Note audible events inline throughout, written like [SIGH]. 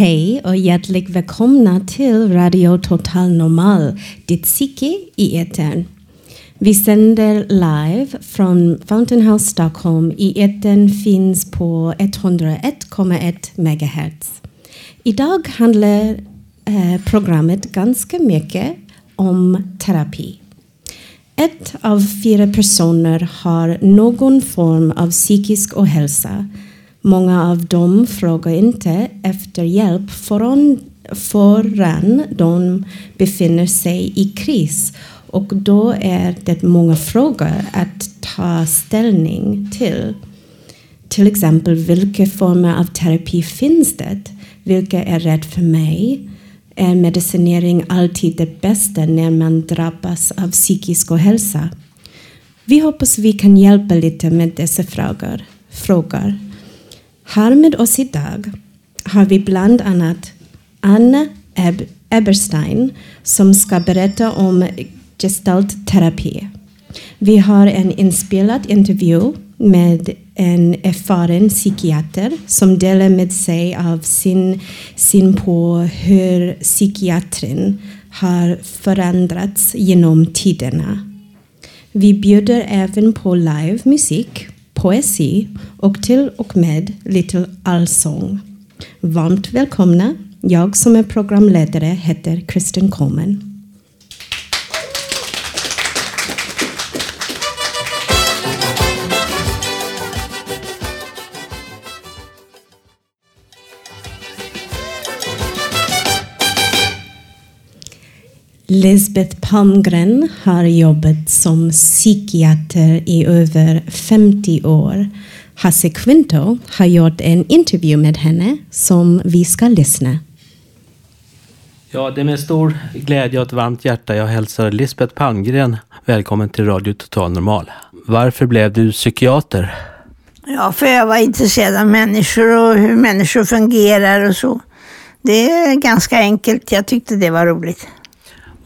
Hej och hjärtligt välkomna till Radio Total Normal, ditt psyke i etern. Vi sänder live från Fountain House Stockholm. I etern finns på 101,1 MHz. Idag handlar eh, programmet ganska mycket om terapi. Ett av fyra personer har någon form av psykisk ohälsa Många av dem frågar inte efter hjälp förrän, förrän de befinner sig i kris. Och då är det många frågor att ta ställning till. Till exempel vilka former av terapi finns det? Vilka är rätt för mig? Är medicinering alltid det bästa när man drabbas av psykisk ohälsa? Vi hoppas vi kan hjälpa lite med dessa frågor. frågor. Här med oss idag har vi bland annat Anna Eb Eberstein som ska berätta om gestaltterapi. Vi har en inspelad intervju med en erfaren psykiater som delar med sig av sin syn på hur psykiatrin har förändrats genom tiderna. Vi bjuder även på livemusik poesi och till och med lite allsång. Varmt välkomna. Jag som är programledare heter Kristen Komen. Lisbeth Palmgren har jobbat som psykiater i över 50 år. Hasse Quinto har gjort en intervju med henne som vi ska lyssna. Ja, det är med stor glädje och ett varmt hjärta jag hälsar Lisbeth Palmgren välkommen till Radio Total Normal. Varför blev du psykiater? Ja, för jag var intresserad av människor och hur människor fungerar och så. Det är ganska enkelt. Jag tyckte det var roligt.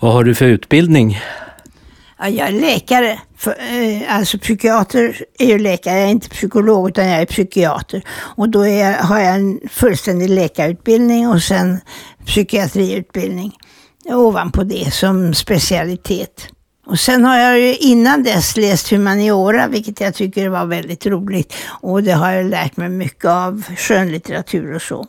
Vad har du för utbildning? Ja, jag är läkare. För, eh, alltså psykiater är ju läkare, jag är inte psykolog utan jag är psykiater. Och då är, har jag en fullständig läkarutbildning och sen psykiatriutbildning ovanpå det som specialitet. Och sen har jag ju innan dess läst humaniora, vilket jag tycker var väldigt roligt. Och det har jag lärt mig mycket av skönlitteratur och så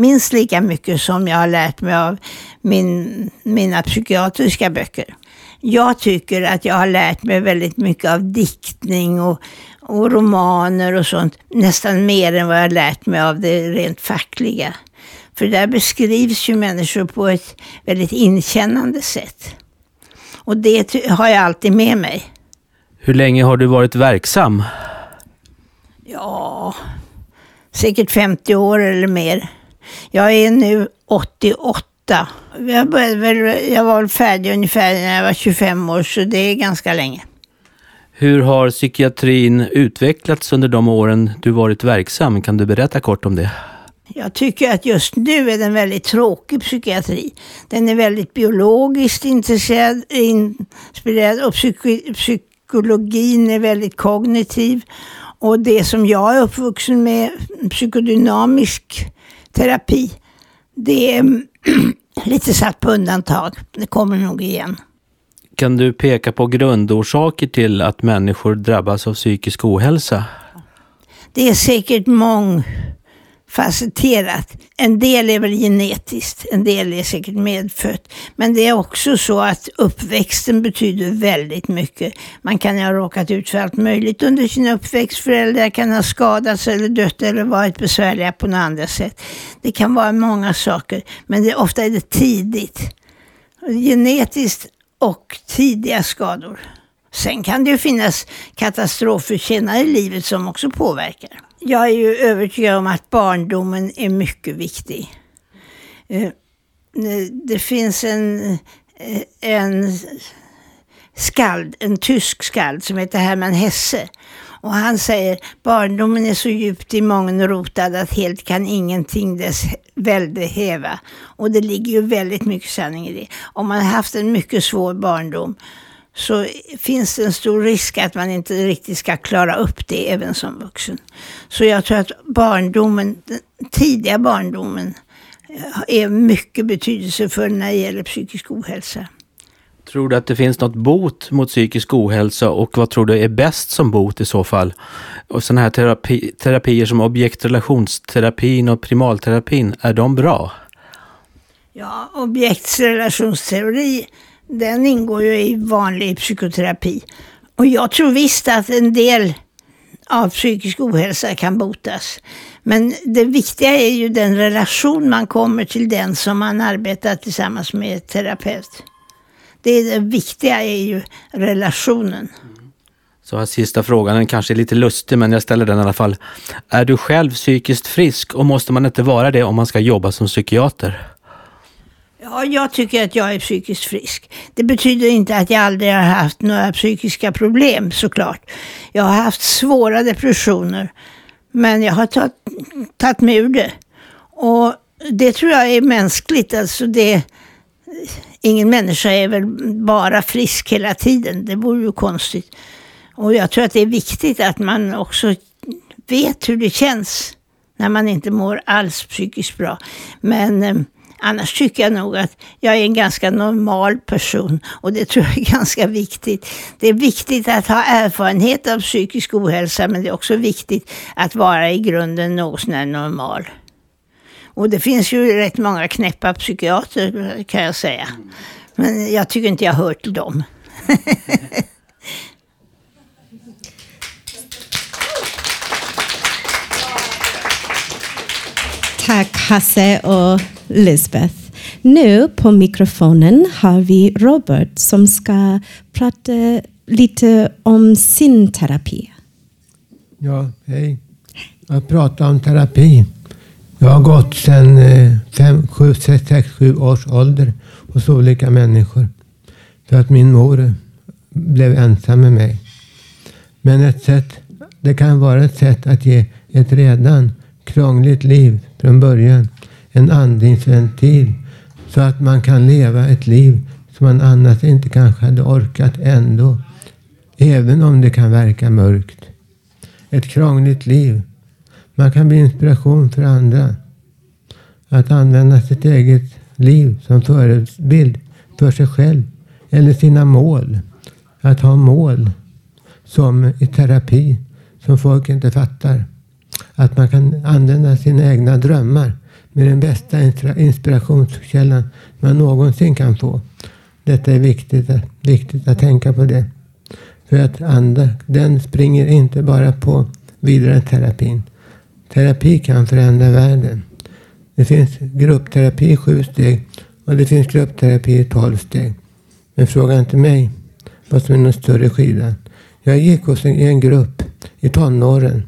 minst lika mycket som jag har lärt mig av min, mina psykiatriska böcker. Jag tycker att jag har lärt mig väldigt mycket av diktning och, och romaner och sånt. Nästan mer än vad jag har lärt mig av det rent fackliga. För där beskrivs ju människor på ett väldigt inkännande sätt. Och det har jag alltid med mig. Hur länge har du varit verksam? Ja, säkert 50 år eller mer. Jag är nu 88. Jag, började jag var färdig ungefär när jag var 25 år, så det är ganska länge. Hur har psykiatrin utvecklats under de åren du varit verksam? Kan du berätta kort om det? Jag tycker att just nu är den väldigt tråkig psykiatri. Den är väldigt biologiskt intresserad, inspirerad och psyk psykologin är väldigt kognitiv. Och det som jag är uppvuxen med, psykodynamisk terapi, det är [CLEARS THROAT] lite satt på undantag. Det kommer nog igen. Kan du peka på grundorsaker till att människor drabbas av psykisk ohälsa? Det är säkert många facetterat. En del är väl genetiskt, en del är säkert medfött. Men det är också så att uppväxten betyder väldigt mycket. Man kan ju ha råkat ut för allt möjligt under sin uppväxt. Föräldrar kan ha skadats eller dött eller varit besvärliga på något annat sätt. Det kan vara många saker, men det, ofta är det tidigt. Genetiskt och tidiga skador. Sen kan det ju finnas katastrofer senare i livet som också påverkar. Jag är ju övertygad om att barndomen är mycket viktig. Eh, eh, det finns en, eh, en skald, en tysk skald som heter Hermann Hesse. Och han säger, barndomen är så djupt i mången rotad att helt kan ingenting dess välde häva. Och det ligger ju väldigt mycket sanning i det. Om man har haft en mycket svår barndom så finns det en stor risk att man inte riktigt ska klara upp det även som vuxen. Så jag tror att barndomen, den tidiga barndomen är mycket betydelsefull när det gäller psykisk ohälsa. Tror du att det finns något bot mot psykisk ohälsa och vad tror du är bäst som bot i så fall? Och sådana här terapi, terapier som objektrelationsterapin och primalterapin, är de bra? Ja, objektrelationsteori, den ingår ju i vanlig psykoterapi. Och jag tror visst att en del av psykisk ohälsa kan botas. Men det viktiga är ju den relation man kommer till den som man arbetar tillsammans med terapeut. Det, är det viktiga är ju relationen. Så här sista frågan, den kanske är lite lustig men jag ställer den i alla fall. Är du själv psykiskt frisk och måste man inte vara det om man ska jobba som psykiater? Ja, jag tycker att jag är psykiskt frisk. Det betyder inte att jag aldrig har haft några psykiska problem såklart. Jag har haft svåra depressioner. Men jag har tagit, mig ur det. Och det tror jag är mänskligt. Alltså det, ingen människa är väl bara frisk hela tiden. Det vore ju konstigt. Och jag tror att det är viktigt att man också vet hur det känns när man inte mår alls psykiskt bra. Men eh, annars tycker jag nog att jag är en ganska normal person och det tror jag är [LAUGHS] ganska viktigt. Det är viktigt att ha erfarenhet av psykisk ohälsa men det är också viktigt att vara i grunden något sånär normal. Och det finns ju rätt många knäppa psykiater kan jag säga. Men jag tycker inte jag hör till dem. [LAUGHS] Tack Hasse och Lisbeth. Nu på mikrofonen har vi Robert som ska prata lite om sin terapi. Ja, hej. Jag pratar om terapi. Jag har gått sedan eh, 6-7 års ålder hos olika människor. För att min mor blev ensam med mig. Men ett sätt, det kan vara ett sätt att ge ett redan krångligt liv från början en andningsventil så att man kan leva ett liv som man annars inte kanske hade orkat ändå. Även om det kan verka mörkt. Ett krångligt liv man kan bli inspiration för andra. Att använda sitt eget liv som förebild för sig själv eller sina mål. Att ha mål som i terapi som folk inte fattar. Att man kan använda sina egna drömmar med den bästa inspirationskällan man någonsin kan få. Detta är viktigt, viktigt att tänka på det. För att andra, den springer inte bara på vidare terapin. Terapi kan förändra världen. Det finns gruppterapi i sju steg och det finns gruppterapi i tolv steg. Men fråga inte mig vad som är någon större skillnad. Jag gick hos en, i en grupp i tonåren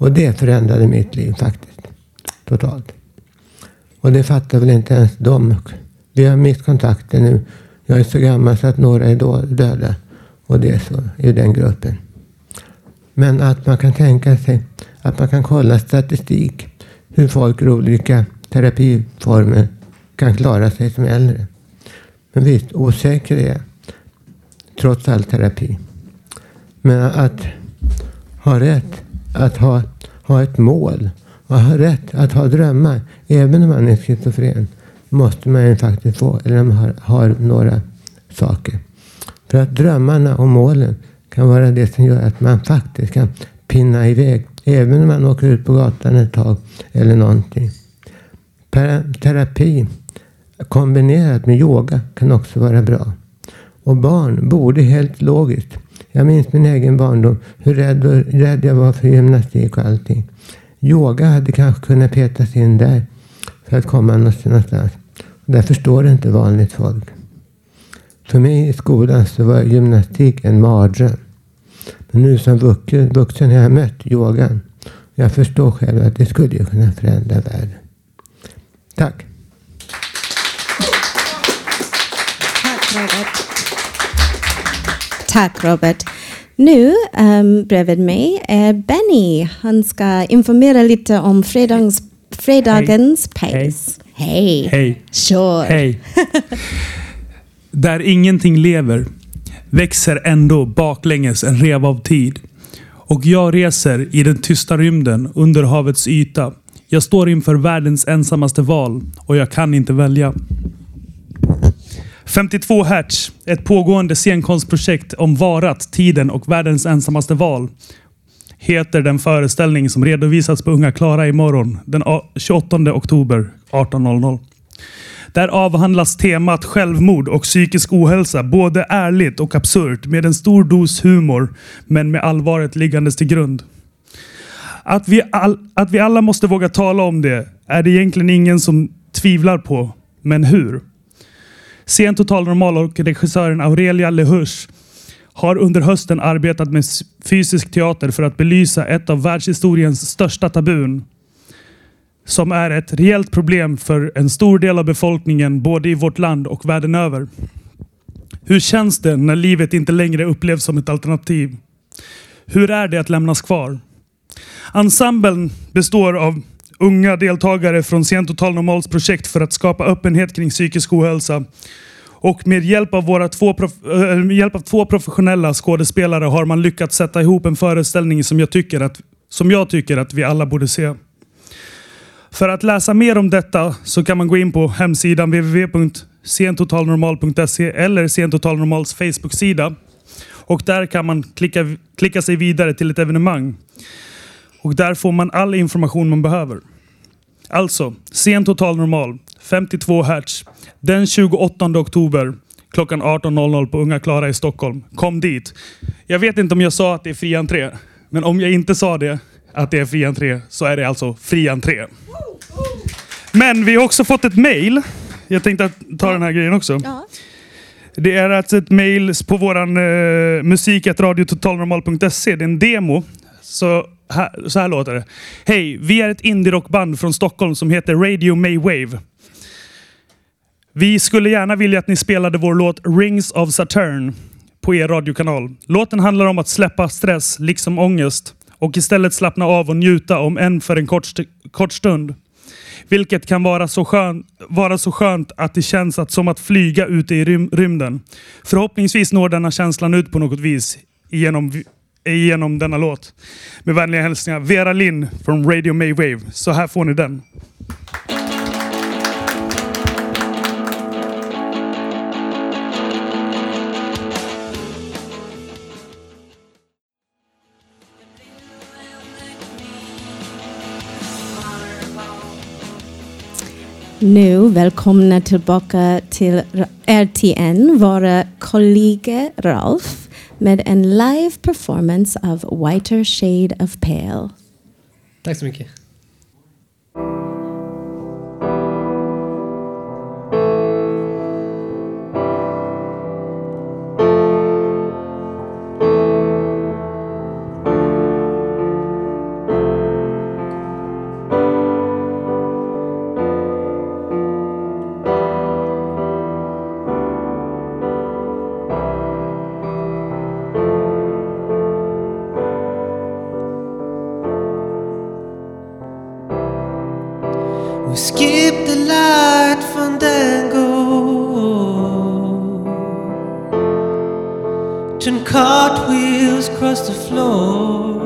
och det förändrade mitt liv faktiskt. Totalt. Och det fattar väl inte ens de. Vi har mist kontakten nu. Jag är så gammal så att några är döda. Och det är så i den gruppen. Men att man kan tänka sig att man kan kolla statistik hur folk i olika terapiformer kan klara sig som äldre. Men visst, osäker är jag. Trots all terapi. Men att ha rätt att ha, ha ett mål och ha rätt att ha drömmar, även om man är schizofren, måste man ju faktiskt få, eller man har, har några saker. För att drömmarna och målen kan vara det som gör att man faktiskt kan pinna iväg. Även om man åker ut på gatan ett tag eller någonting. Terapi kombinerat med yoga kan också vara bra. Och barn borde helt logiskt. Jag minns min egen barndom. Hur rädd, rädd jag var för gymnastik och allting. Yoga hade kanske kunnat petas in där. För att komma någonstans. Där förstår inte vanligt folk. För mig i skolan så var gymnastik en mardröm. Men nu som vuxen, vuxen har jag mött yogan. Jag förstår själv att det skulle kunna förändra världen. Tack. Tack Robert. Tack Robert. Nu um, bredvid mig är Benny. Han ska informera lite om fredagens, fredagens pace. Hej. Hej. Sure. Hej. [LAUGHS] Där ingenting lever växer ändå baklänges en rev av tid. Och jag reser i den tysta rymden under havets yta. Jag står inför världens ensammaste val och jag kan inte välja. 52 Hertz, ett pågående scenkonstprojekt om varat, tiden och världens ensammaste val heter den föreställning som redovisas på Unga Klara imorgon den 28 oktober 18.00. Där avhandlas temat självmord och psykisk ohälsa både ärligt och absurt med en stor dos humor men med allvaret liggandes till grund. Att vi, all, att vi alla måste våga tala om det är det egentligen ingen som tvivlar på. Men hur? Sen Total Normal och regissören Aurelia Lehush har under hösten arbetat med fysisk teater för att belysa ett av världshistoriens största tabun. Som är ett reellt problem för en stor del av befolkningen både i vårt land och världen över. Hur känns det när livet inte längre upplevs som ett alternativ? Hur är det att lämnas kvar? Ensemblen består av unga deltagare från Sent Total Normals projekt för att skapa öppenhet kring psykisk ohälsa. Och med hjälp av, våra två, äh, hjälp av två professionella skådespelare har man lyckats sätta ihop en föreställning som jag tycker att, som jag tycker att vi alla borde se. För att läsa mer om detta så kan man gå in på hemsidan www.sentotalnormal.se eller Sentotalnormals Facebook-sida. Och där kan man klicka, klicka sig vidare till ett evenemang. Och där får man all information man behöver. Alltså, Scen Total Normal, 52 Hertz, den 28 oktober klockan 18.00 på Unga Klara i Stockholm. Kom dit. Jag vet inte om jag sa att det är fri entré, men om jag inte sa det, att det är fri entré, så är det alltså fri entré. Men vi har också fått ett mail. Jag tänkte ta den här grejen också. Ja. Det är alltså ett mail på våran uh, musik.radiototalnormal.se. Det är en demo. Så här, så här låter det. Hej, vi är ett indie-rockband från Stockholm som heter Radio Maywave. Vi skulle gärna vilja att ni spelade vår låt Rings of Saturn på er radiokanal. Låten handlar om att släppa stress, liksom ångest, och istället slappna av och njuta om en för en kort, st kort stund. Vilket kan vara så, skön, vara så skönt att det känns att som att flyga ute i rym rymden. Förhoppningsvis når denna känslan ut på något vis genom, genom denna låt. Med vänliga hälsningar Vera Linn från Radio Maywave. Så här får ni den. Nu välkomna tillbaka till RTN, våra kollega Ralf med en live performance av Whiter Shade of Pale. Tack så mycket. Turn cartwheels across the floor.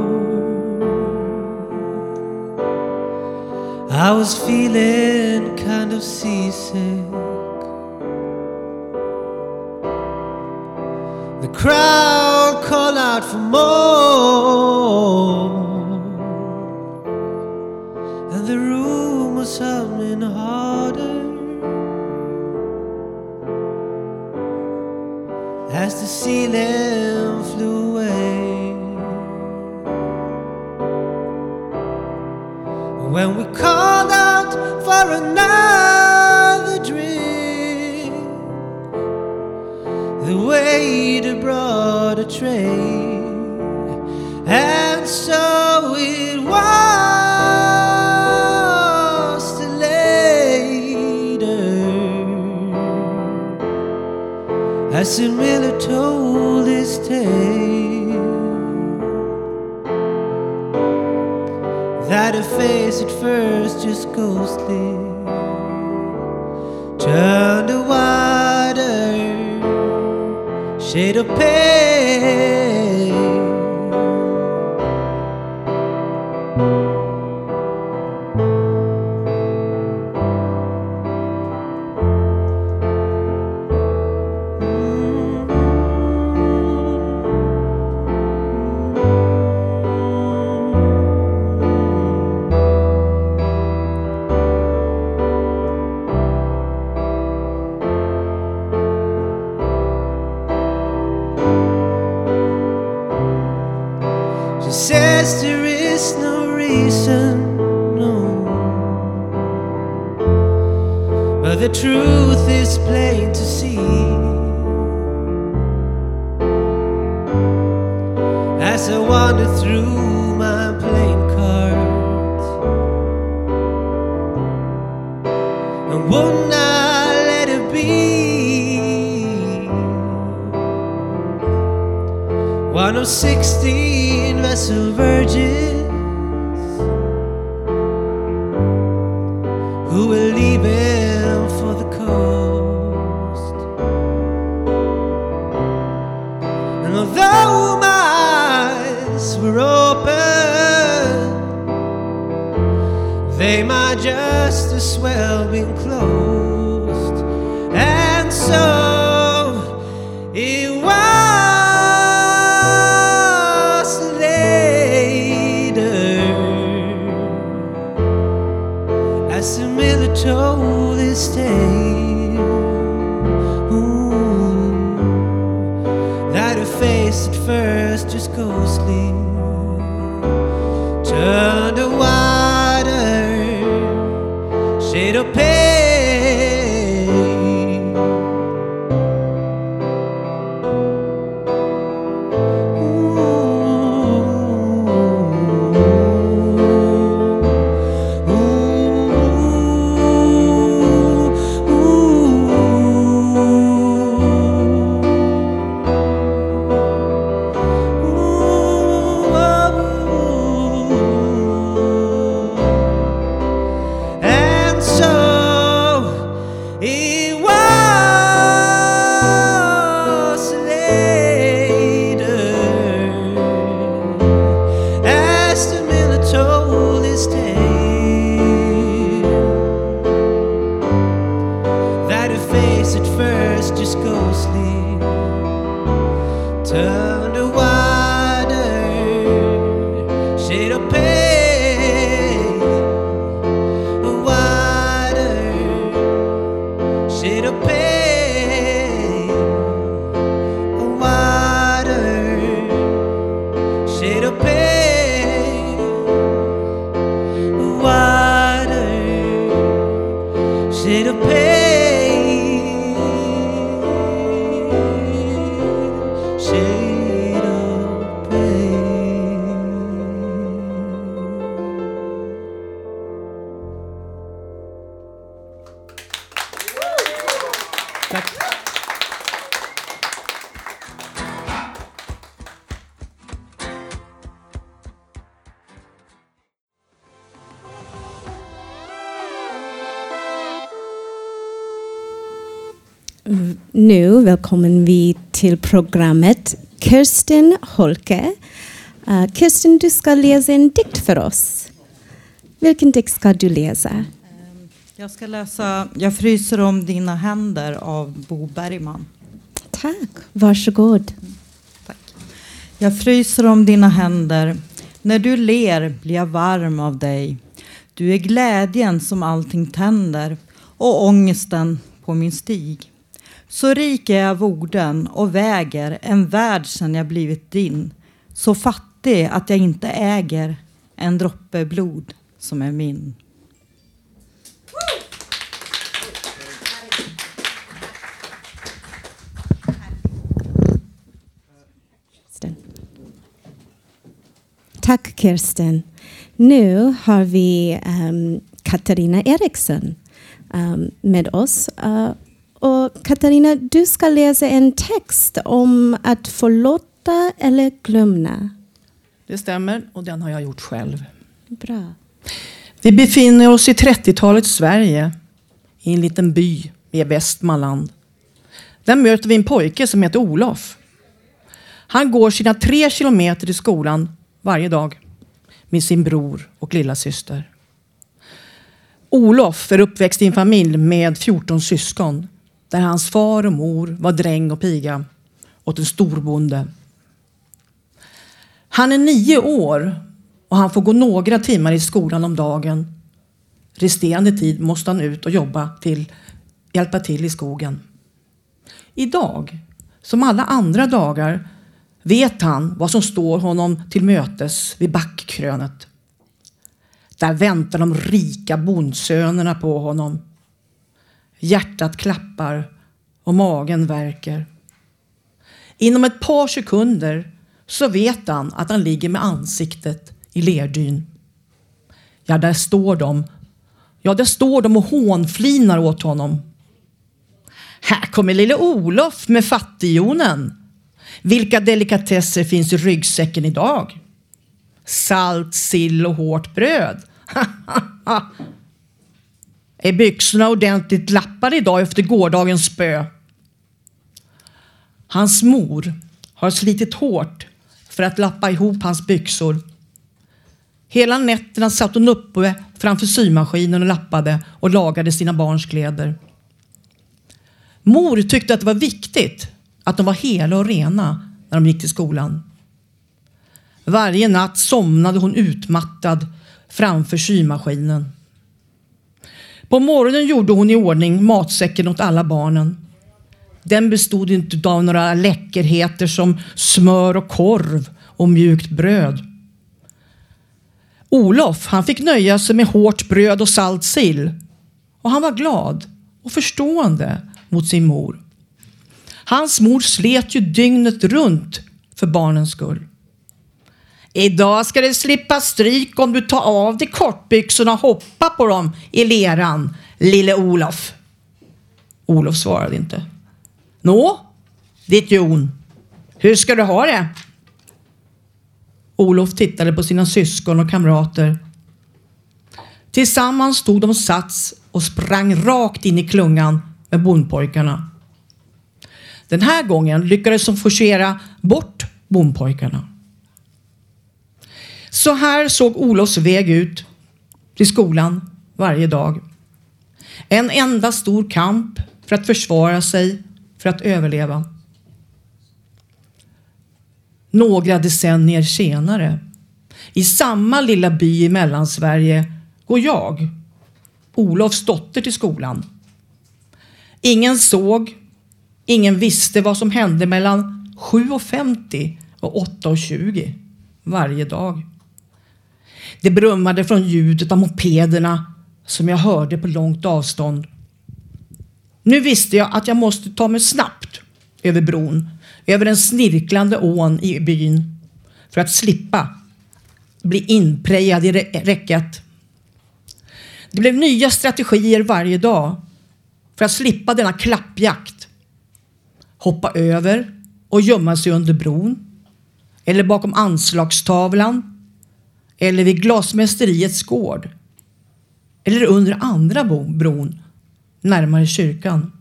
I was feeling kind of seasick. The crowd called out for more. And the room was humming harder. As the ceiling called out for another drink, the waiter brought a tray. And so it was till later As the miller told his tale, face at first just ghostly turned a wider shade of pale. As I wander through my playing cards, and won't I let it be? One of sixteen vessel virgins tell välkommen vi till programmet Kirsten Holke. Uh, Kirsten, du ska läsa en dikt för oss. Vilken dikt ska du läsa? Jag ska läsa Jag fryser om dina händer av Bo Bergman. Tack, varsågod. Tack. Jag fryser om dina händer. När du ler blir jag varm av dig. Du är glädjen som allting tänder och ångesten på min stig. Så rik är jag av orden och väger en värld sen jag blivit din. Så fattig att jag inte äger en droppe blod som är min. Tack Kirsten. Nu har vi um, Katarina Eriksson um, med oss. Uh, och Katarina, du ska läsa en text om att förlåta eller glömma. Det stämmer och den har jag gjort själv. Bra. Vi befinner oss i 30-talets Sverige i en liten by i Västmanland. Där möter vi en pojke som heter Olof. Han går sina tre kilometer till skolan varje dag med sin bror och lilla syster. Olof är uppväxt i en familj med 14 syskon där hans far och mor var dräng och piga åt en storbonde. Han är nio år och han får gå några timmar i skolan om dagen. Resterande tid måste han ut och jobba till, hjälpa till i skogen. Idag, som alla andra dagar, vet han vad som står honom till mötes vid backkrönet. Där väntar de rika bondsönerna på honom. Hjärtat klappar och magen värker. Inom ett par sekunder så vet han att han ligger med ansiktet i lerdyn. Ja, där står de. Ja, där står de och hånflinar åt honom. Här kommer lille Olof med fattighjonen. Vilka delikatesser finns i ryggsäcken idag? Salt, sill och hårt bröd. [LAUGHS] är byxorna ordentligt lappade idag efter gårdagens spö? Hans mor har slitit hårt för att lappa ihop hans byxor. Hela nätterna satt hon uppe framför symaskinen och lappade och lagade sina barns kläder. Mor tyckte att det var viktigt att de var hela och rena när de gick till skolan. Varje natt somnade hon utmattad framför symaskinen. På morgonen gjorde hon i ordning matsäcken åt alla barnen. Den bestod inte av några läckerheter som smör och korv och mjukt bröd. Olof han fick nöja sig med hårt bröd och salt sill. Och han var glad och förstående mot sin mor. Hans mor slet ju dygnet runt för barnens skull. Idag ska du slippa stryk om du tar av dig kortbyxorna och hoppar på dem i leran, lille Olof. Olof svarade inte. Nå, ditt Jon, hur ska du ha det? Olof tittade på sina syskon och kamrater. Tillsammans stod de sats och sprang rakt in i klungan med bondpojkarna. Den här gången lyckades de forcera bort bondpojkarna. Så här såg Olofs väg ut till skolan varje dag. En enda stor kamp för att försvara sig, för att överleva. Några decennier senare, i samma lilla by i Mellansverige, går jag, Olofs dotter, till skolan. Ingen såg, ingen visste vad som hände mellan 7.50 och 8.20 varje dag. Det brummade från ljudet av mopederna som jag hörde på långt avstånd. Nu visste jag att jag måste ta mig snabbt över bron, över den snirklande ån i byn för att slippa bli inprejad i räcket. Det blev nya strategier varje dag för att slippa denna klappjakt. Hoppa över och gömma sig under bron eller bakom anslagstavlan eller vid glasmästeriets gård eller under andra bron närmare kyrkan.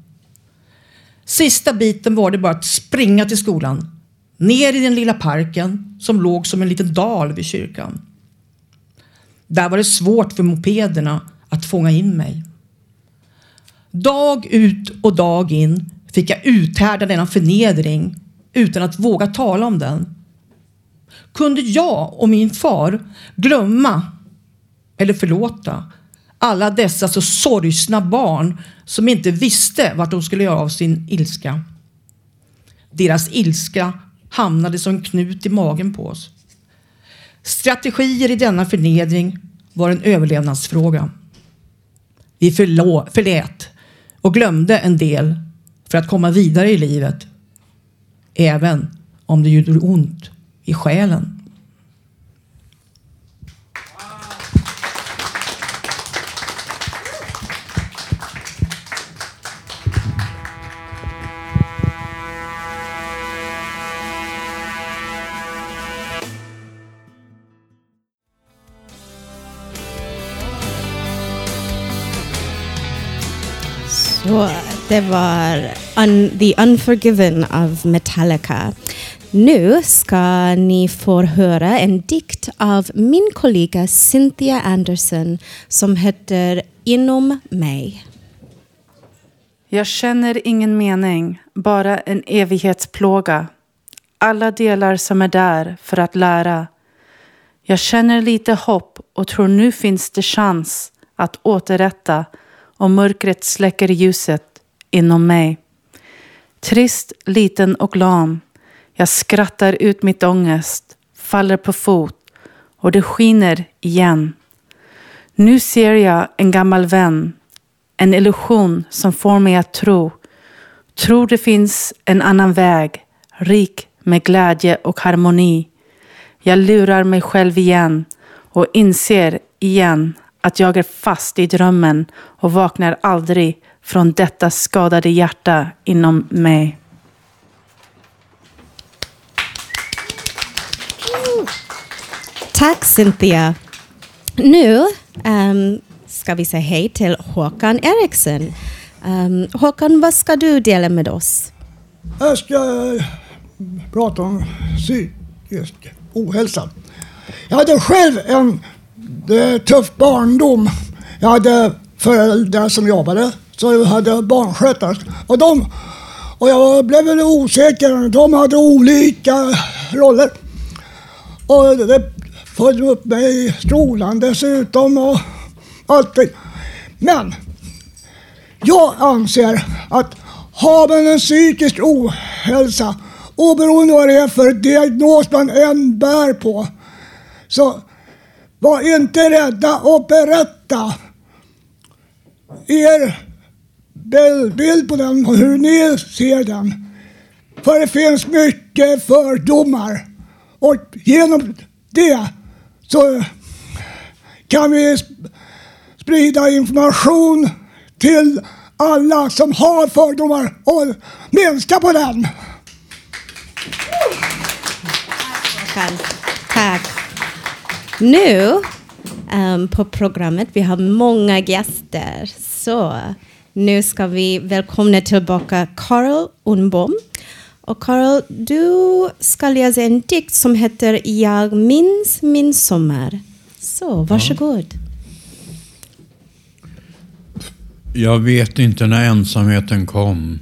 Sista biten var det bara att springa till skolan, ner i den lilla parken som låg som en liten dal vid kyrkan. Där var det svårt för mopederna att fånga in mig. Dag ut och dag in fick jag uthärda denna förnedring utan att våga tala om den kunde jag och min far glömma eller förlåta alla dessa så sorgsna barn som inte visste vart de skulle göra av sin ilska. Deras ilska hamnade som knut i magen på oss. Strategier i denna förnedring var en överlevnadsfråga. Vi förlå, förlät och glömde en del för att komma vidare i livet. Även om det gjorde ont i själen. Så det var un The Unforgiven av Metallica. Nu ska ni få höra en dikt av min kollega Cynthia Anderson som heter Inom mig. Jag känner ingen mening, bara en evighetsplåga. Alla delar som är där för att lära. Jag känner lite hopp och tror nu finns det chans att återrätta om mörkret släcker ljuset inom mig. Trist, liten och lam. Jag skrattar ut mitt ångest, faller på fot och det skiner igen. Nu ser jag en gammal vän, en illusion som får mig att tro. Tror det finns en annan väg, rik med glädje och harmoni. Jag lurar mig själv igen och inser igen att jag är fast i drömmen och vaknar aldrig från detta skadade hjärta inom mig. Tack Cynthia. Nu um, ska vi säga hej till Håkan Eriksson. Um, ehm, Håkan, vad ska du dela med oss? Jag ska prata om psykisk ohälsa. Jag hade själv en eh, tuff barndom. Jag hade föräldrar som jobbade, så jag hade barnskötare. Och, de, och jag blev väl osäker. De hade olika roller. Och det följde upp mig i skolan dessutom och allting. Men jag anser att har man en psykisk ohälsa, oberoende vad det är för diagnos man än bär på, så var inte rädda att berätta er bild på den och hur ni ser den. För det finns mycket fördomar och genom det så eh, kan vi sprida information till alla som har fördomar och minska på den. Tack. Nu um, på programmet, vi har många gäster. Så nu ska vi välkomna tillbaka Carl Unbom. Och Carl, du ska läsa en dikt som heter Jag minns min sommar. Så, varsågod. Jag vet inte när ensamheten kom.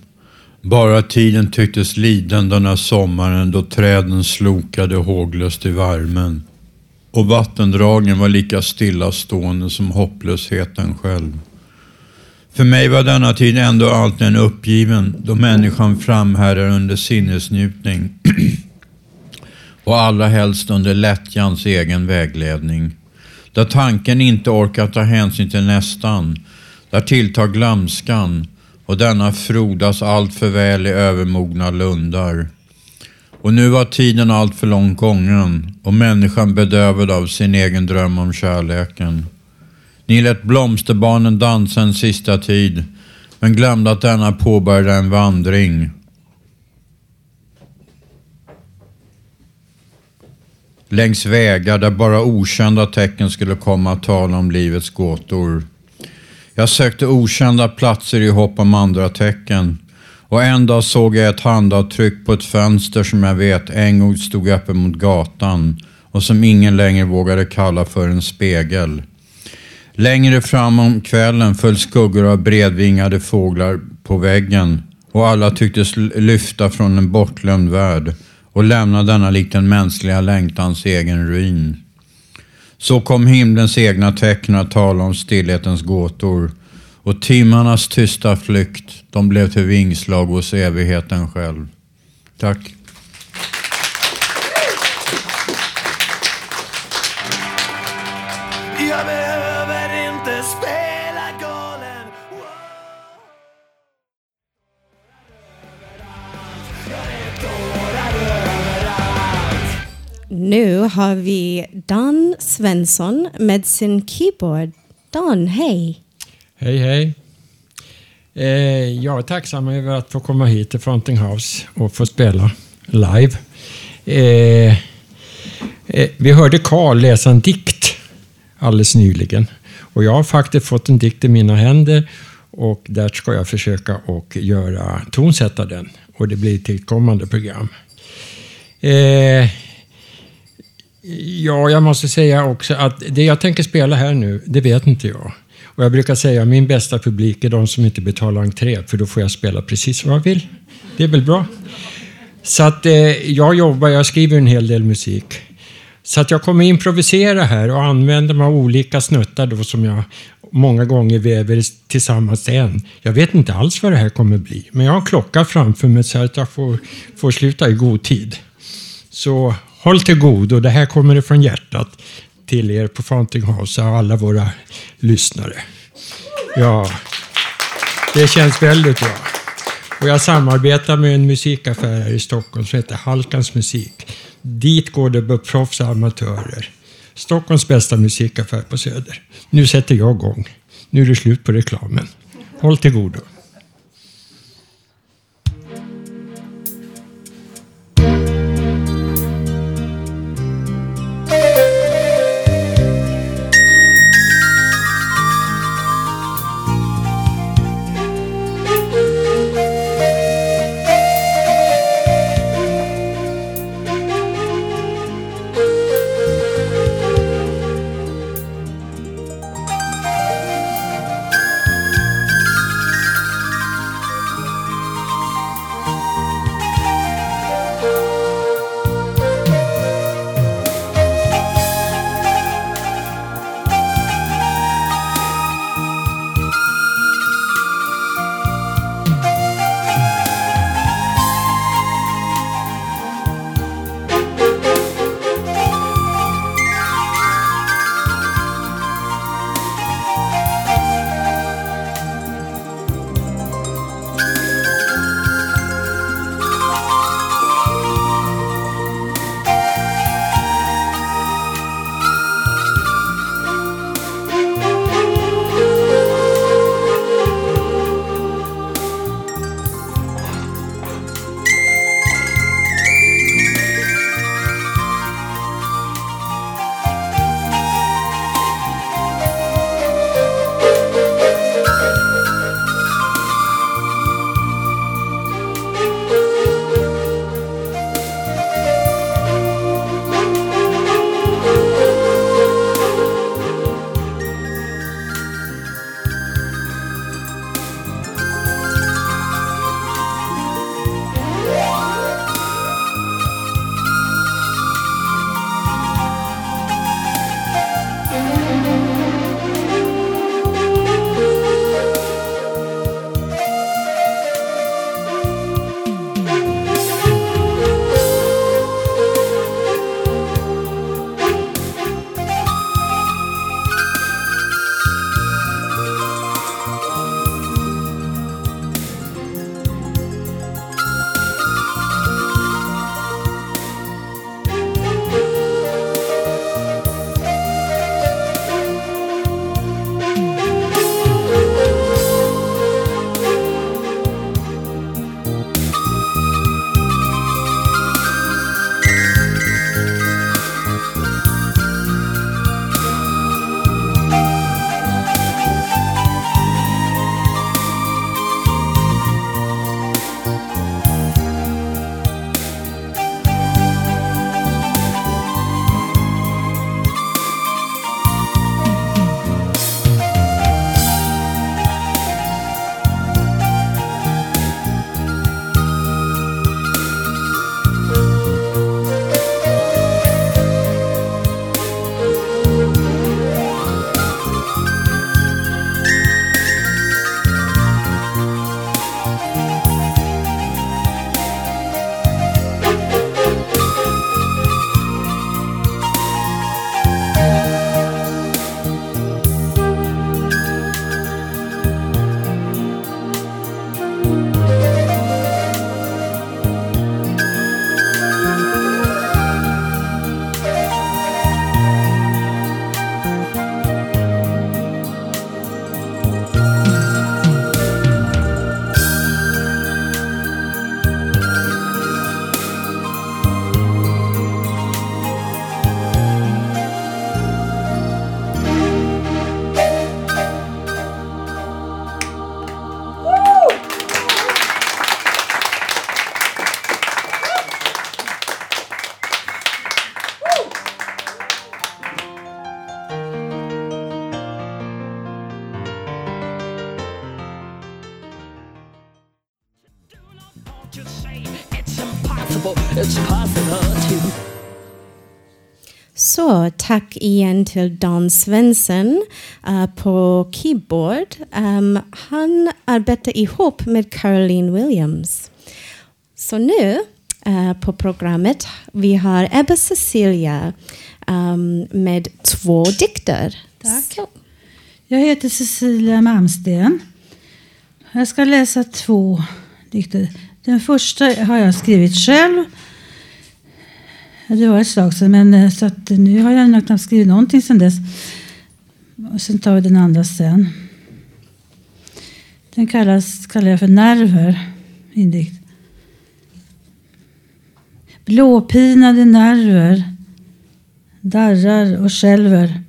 Bara tiden tycktes liden den här sommaren då träden slokade håglöst i värmen. Och vattendragen var lika stillastående som hopplösheten själv. För mig var denna tid ändå alltid en uppgiven då människan framhärdar under sinnesnjutning [CLEARS THROAT] och allra helst under lättjans egen vägledning. Där tanken inte orkar ta hänsyn till nästan, där tilltar glömskan och denna frodas allt för väl i övermogna lundar. Och nu var tiden allt för långt gången och människan bedövad av sin egen dröm om kärleken. Ni lät blomsterbarnen dansa en sista tid, men glömde att denna påbörjade en vandring. Längs vägar där bara okända tecken skulle komma att tala om livets gåtor. Jag sökte okända platser i hopp om andra tecken. Och en dag såg jag ett handavtryck på ett fönster som jag vet en gång stod öppen mot gatan och som ingen längre vågade kalla för en spegel. Längre fram om kvällen föll skuggor av bredvingade fåglar på väggen och alla tycktes lyfta från en bortglömd värld och lämna denna likt den mänskliga längtans egen ruin. Så kom himlens egna tecken att tala om stillhetens gåtor och timmarnas tysta flykt, de blev till vingslag hos evigheten själv. Tack. Nu har vi Dan Svensson med sin keyboard. Dan, hej! Hej, hej. Eh, jag är tacksam över att få komma hit till Fronting House och få spela live. Eh, eh, vi hörde Karl läsa en dikt alldeles nyligen. Och jag har faktiskt fått en dikt i mina händer Och där ska jag försöka och göra tonsätta den. Och det blir till ett kommande program. Eh, ja, jag måste säga också att det jag tänker spela här nu, det vet inte jag. Och jag brukar säga att min bästa publik är de som inte betalar entré, för då får jag spela precis vad jag vill. Det är väl bra? Så att eh, jag jobbar, jag skriver en hel del musik. Så att jag kommer improvisera här och använder mig av olika snuttar då som jag många gånger väver tillsammans till en. Jag vet inte alls vad det här kommer bli, men jag har en klocka framför mig så att jag får, får sluta i god tid. Så håll till god och det här kommer ifrån hjärtat till er på Fountain House och alla våra lyssnare. Ja, det känns väldigt bra. Och jag samarbetar med en musikaffär här i Stockholm som heter Halkans musik. Dit går det proffs och amatörer. Stockholms bästa musikaffär på Söder. Nu sätter jag igång. Nu är det slut på reklamen. Håll till godo. Tack igen till Don Svensson uh, på keyboard. Um, han arbetar ihop med Caroline Williams. Så nu uh, på programmet vi har Ebba Cecilia um, med två dikter. Tack. Så. Jag heter Cecilia Malmsten. Jag ska läsa två dikter. Den första har jag skrivit själv det var ett slag sedan, men eh, så att nu har jag knappt skrivit någonting sedan dess. Och sen tar vi den andra sen. Den kallas, kallar jag för nerver. Indikt. Blåpinade nerver darrar och skälver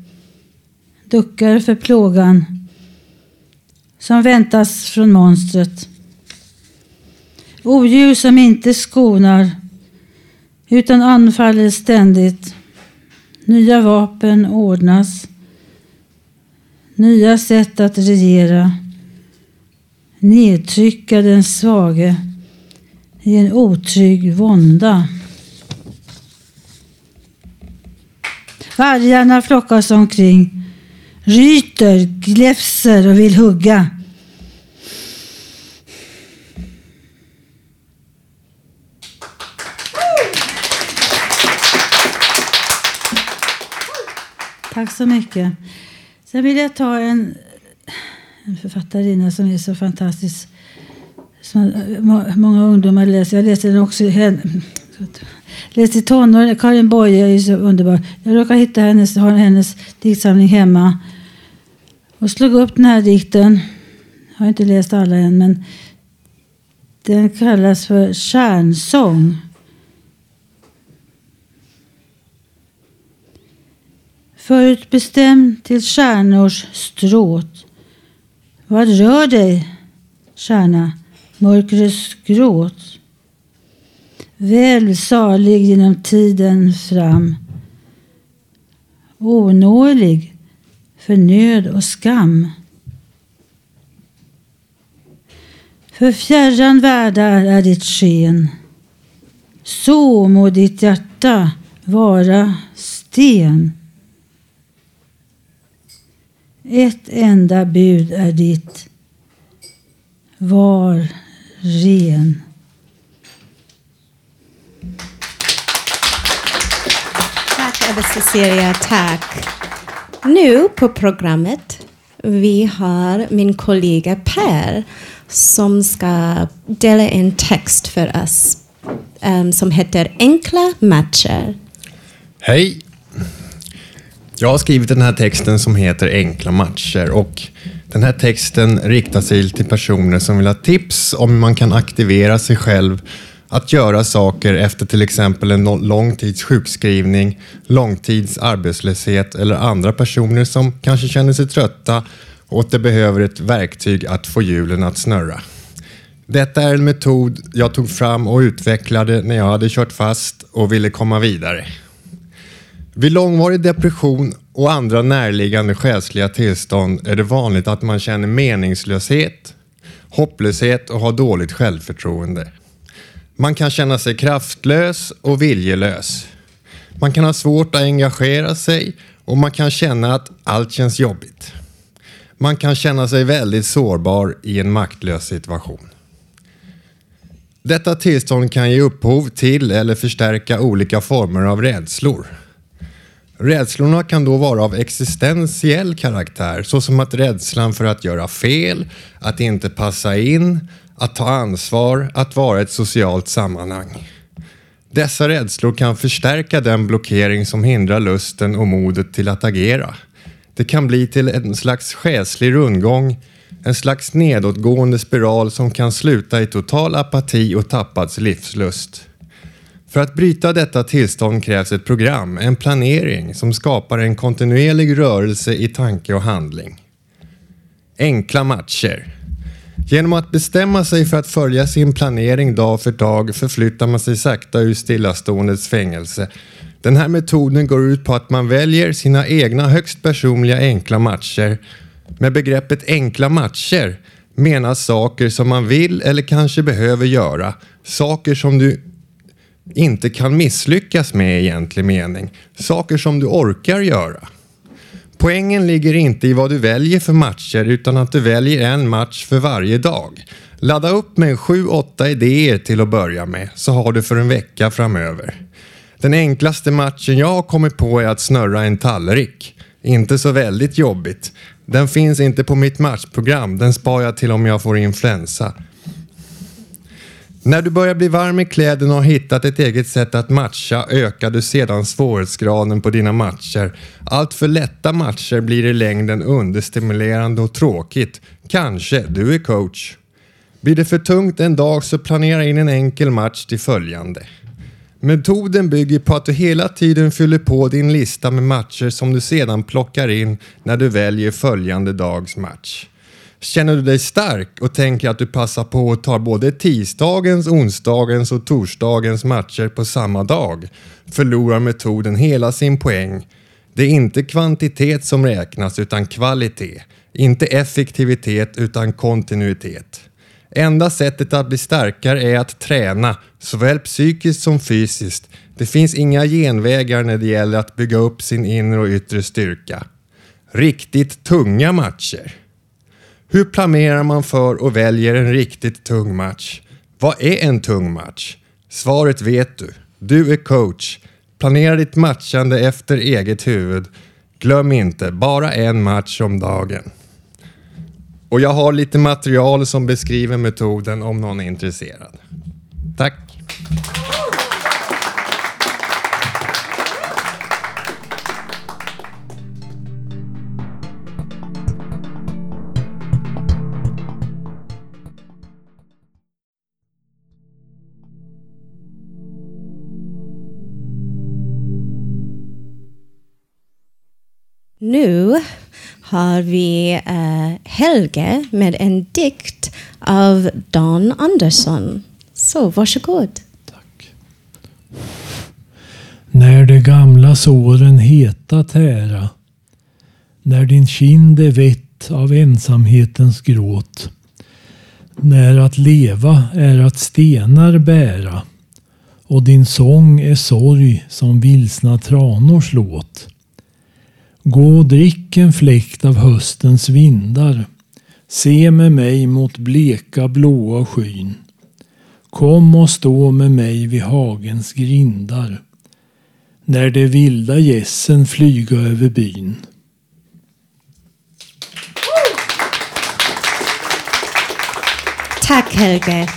duckar för plågan som väntas från monstret. Odjur som inte skonar utan anfaller ständigt. Nya vapen ordnas. Nya sätt att regera. Nedtrycka den svage i en otrygg vånda. Vargarna flockas omkring, ryter, gläfser och vill hugga. Tack så mycket. Sen vill jag ta en, en författarinna som är så fantastisk. Som många ungdomar läser. Jag läste den också. Läste i tonåren. Karin Boye är ju så underbar. Jag råkade hitta hennes, har hennes diktsamling hemma. Och slog upp den här dikten. Jag har inte läst alla än. Men den kallas för Kärnsång. Förutbestämd till stjärnors stråt. Vad rör dig, stjärna, mörkrets gråt? Väl salig genom tiden fram. Onålig för nöd och skam. För fjärran världar är ditt sken. Så må ditt hjärta vara sten. Ett enda bud är ditt. Var ren. Tack Ebba Cecilia, tack. Nu på programmet vi har min kollega Per som ska dela en text för oss um, som heter Enkla matcher. Hej! Jag har skrivit den här texten som heter Enkla matcher och den här texten riktar sig till personer som vill ha tips om hur man kan aktivera sig själv att göra saker efter till exempel en lång tids sjukskrivning, långtids arbetslöshet eller andra personer som kanske känner sig trötta och att de behöver ett verktyg att få hjulen att snurra. Detta är en metod jag tog fram och utvecklade när jag hade kört fast och ville komma vidare. Vid långvarig depression och andra närliggande själsliga tillstånd är det vanligt att man känner meningslöshet, hopplöshet och har dåligt självförtroende. Man kan känna sig kraftlös och viljelös. Man kan ha svårt att engagera sig och man kan känna att allt känns jobbigt. Man kan känna sig väldigt sårbar i en maktlös situation. Detta tillstånd kan ge upphov till eller förstärka olika former av rädslor. Rädslorna kan då vara av existentiell karaktär, såsom att rädslan för att göra fel, att inte passa in, att ta ansvar, att vara ett socialt sammanhang. Dessa rädslor kan förstärka den blockering som hindrar lusten och modet till att agera. Det kan bli till en slags själslig rundgång, en slags nedåtgående spiral som kan sluta i total apati och tappad livslust. För att bryta detta tillstånd krävs ett program, en planering som skapar en kontinuerlig rörelse i tanke och handling. Enkla matcher. Genom att bestämma sig för att följa sin planering dag för dag förflyttar man sig sakta ur stillaståendets fängelse. Den här metoden går ut på att man väljer sina egna högst personliga enkla matcher. Med begreppet enkla matcher menas saker som man vill eller kanske behöver göra. Saker som du inte kan misslyckas med i egentlig mening. Saker som du orkar göra. Poängen ligger inte i vad du väljer för matcher utan att du väljer en match för varje dag. Ladda upp med 7-8 idéer till att börja med så har du för en vecka framöver. Den enklaste matchen jag har kommit på är att snurra en tallrik. Inte så väldigt jobbigt. Den finns inte på mitt matchprogram, den spar jag till om jag får influensa. När du börjar bli varm i kläderna och har hittat ett eget sätt att matcha ökar du sedan svårighetsgraden på dina matcher. Allt för lätta matcher blir i längden understimulerande och tråkigt. Kanske du är coach. Blir det för tungt en dag så planera in en enkel match till följande. Metoden bygger på att du hela tiden fyller på din lista med matcher som du sedan plockar in när du väljer följande dags match. Känner du dig stark och tänker att du passar på att ta både tisdagens, onsdagens och torsdagens matcher på samma dag förlorar metoden hela sin poäng. Det är inte kvantitet som räknas utan kvalitet. Inte effektivitet utan kontinuitet. Enda sättet att bli starkare är att träna, såväl psykiskt som fysiskt. Det finns inga genvägar när det gäller att bygga upp sin inre och yttre styrka. Riktigt tunga matcher. Hur planerar man för och väljer en riktigt tung match? Vad är en tung match? Svaret vet du. Du är coach. Planera ditt matchande efter eget huvud. Glöm inte, bara en match om dagen. Och jag har lite material som beskriver metoden om någon är intresserad. Tack! Nu har vi uh, Helge med en dikt av Dan Andersson. Så varsågod. När de gamla såren heta tära. När din kind är vett av ensamhetens gråt. När att leva är att stenar bära. Och din sång är sorg som vilsna tranors låt. Gå och drick en fläkt av höstens vindar. Se med mig mot bleka blåa skyn. Kom och stå med mig vid hagens grindar. När de vilda gässen flyga över byn. Tack Helge.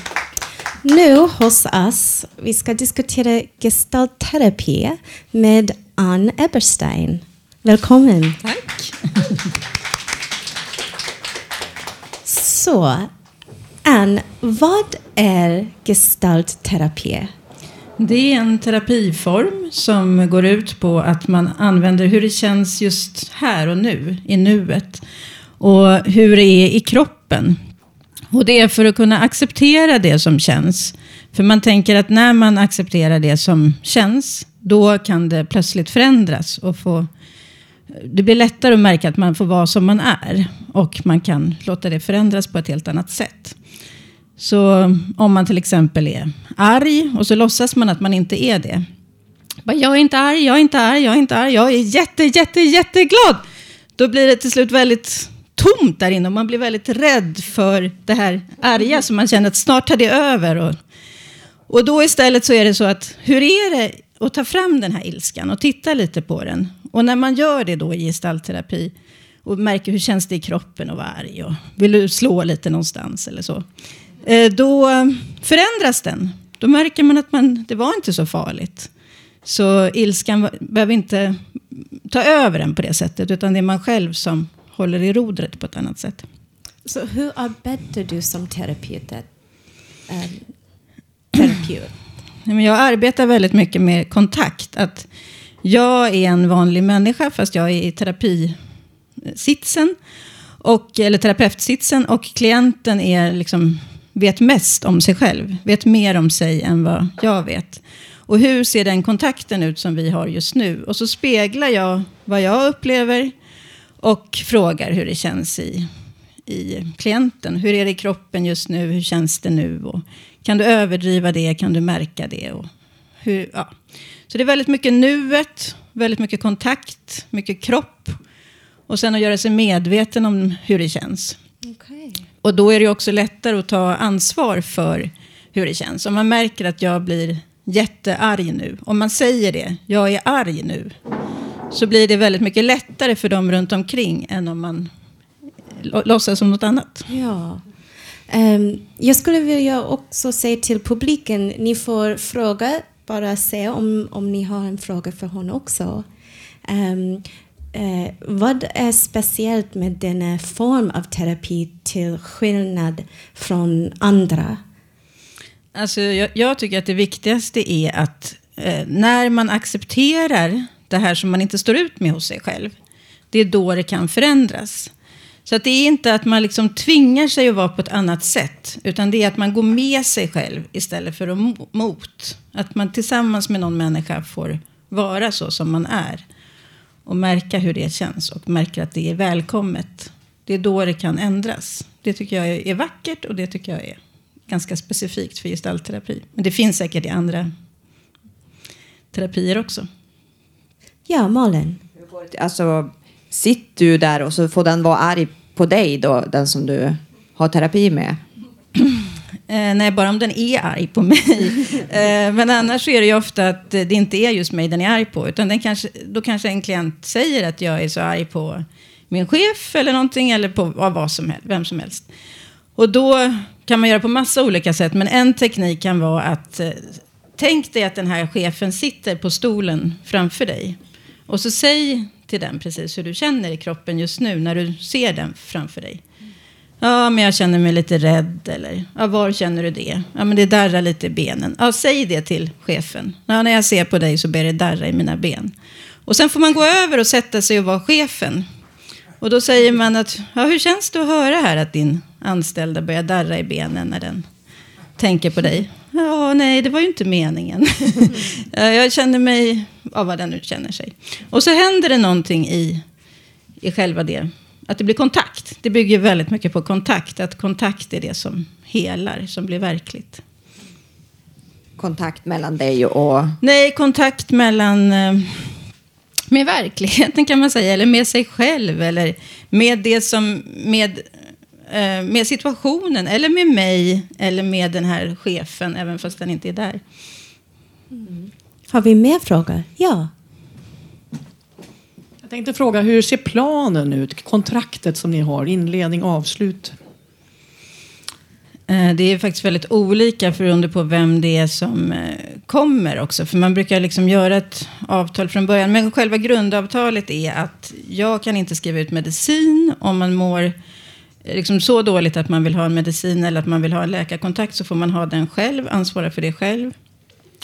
Nu hos oss, vi ska diskutera gestaltterapi med Ann Eberstein. Välkommen. Tack. Så, Ann, vad är gestaltterapi? Det är en terapiform som går ut på att man använder hur det känns just här och nu, i nuet. Och hur det är i kroppen. Och det är för att kunna acceptera det som känns. För man tänker att när man accepterar det som känns, då kan det plötsligt förändras och få det blir lättare att märka att man får vara som man är. Och man kan låta det förändras på ett helt annat sätt. Så om man till exempel är arg och så låtsas man att man inte är det. Jag är inte arg, jag är inte arg, jag är inte arg, jag är jätte, jätte, jätteglad. Då blir det till slut väldigt tomt där inne och man blir väldigt rädd för det här arga så man känner att snart tar det över. Och, och då istället så är det så att hur är det att ta fram den här ilskan och titta lite på den och när man gör det då i gestaltterapi och märker hur känns det i kroppen att vara arg och vill du slå lite någonstans eller så. Eh, då förändras den. Då märker man att man, det var inte så farligt. Så ilskan behöver inte ta över en på det sättet utan det är man själv som håller i rodret på ett annat sätt. Så hur arbetar du som terapeut? Um, terapeut? [CLEARS THROAT] Jag arbetar väldigt mycket med kontakt. Att jag är en vanlig människa fast jag är i terapisitsen. Och, eller terapeutsitsen och klienten är liksom, vet mest om sig själv. Vet mer om sig än vad jag vet. Och hur ser den kontakten ut som vi har just nu? Och så speglar jag vad jag upplever och frågar hur det känns i, i klienten. Hur är det i kroppen just nu? Hur känns det nu? Och kan du överdriva det? Kan du märka det? Och hur, ja. Så det är väldigt mycket nuet, väldigt mycket kontakt, mycket kropp. Och sen att göra sig medveten om hur det känns. Okay. Och då är det också lättare att ta ansvar för hur det känns. Om man märker att jag blir jättearg nu. Om man säger det, jag är arg nu. Så blir det väldigt mycket lättare för dem runt omkring än om man låtsas som något annat. Ja. Um, jag skulle vilja också säga till publiken, ni får fråga, bara se om, om ni har en fråga för honom också. Um, uh, vad är speciellt med denna form av terapi till skillnad från andra? Alltså, jag, jag tycker att det viktigaste är att eh, när man accepterar det här som man inte står ut med hos sig själv, det är då det kan förändras. Så att det är inte att man liksom tvingar sig att vara på ett annat sätt, utan det är att man går med sig själv istället för att mot. Att man tillsammans med någon människa får vara så som man är. Och märka hur det känns och märka att det är välkommet. Det är då det kan ändras. Det tycker jag är vackert och det tycker jag är ganska specifikt för gestaltterapi. Men det finns säkert i andra terapier också. Ja, Malin. Alltså, sitter du där och så får den vara arg på dig då, den som du har terapi med? [CLEARS THROAT] Eh, nej, bara om den är arg på mig. [LAUGHS] eh, men annars är det ju ofta att det inte är just mig den är arg på. Utan den kanske, då kanske en klient säger att jag är så arg på min chef eller någonting. Eller på vad som helst, vem som helst. Och då kan man göra på massa olika sätt. Men en teknik kan vara att eh, tänk dig att den här chefen sitter på stolen framför dig. Och så säg till den precis hur du känner i kroppen just nu när du ser den framför dig. Ja, men jag känner mig lite rädd. Eller ja, var känner du det? Ja, men det darrar lite i benen. Ja, säg det till chefen. Ja, när jag ser på dig så börjar det darra i mina ben. Och sen får man gå över och sätta sig och vara chefen. Och då säger man att, ja, hur känns det att höra här att din anställda börjar darra i benen när den tänker på dig? Ja, nej, det var ju inte meningen. [LAUGHS] jag känner mig, ja, vad den nu känner sig. Och så händer det någonting i, i själva det. Att det blir kontakt. Det bygger väldigt mycket på kontakt. Att kontakt är det som helar, som blir verkligt. Kontakt mellan dig och... Nej, kontakt mellan... Eh, med verkligheten kan man säga. Eller med sig själv. Eller med det som... Med Eh, med situationen, eller med mig, eller med den här chefen, även fast den inte är där. Mm. Har vi mer frågor? Ja. Jag tänkte fråga, hur ser planen ut? Kontraktet som ni har, inledning, avslut? Eh, det är faktiskt väldigt olika beroende på vem det är som eh, kommer också. För man brukar liksom göra ett avtal från början. Men själva grundavtalet är att jag kan inte skriva ut medicin om man mår liksom så dåligt att man vill ha en medicin eller att man vill ha en läkarkontakt så får man ha den själv, ansvara för det själv.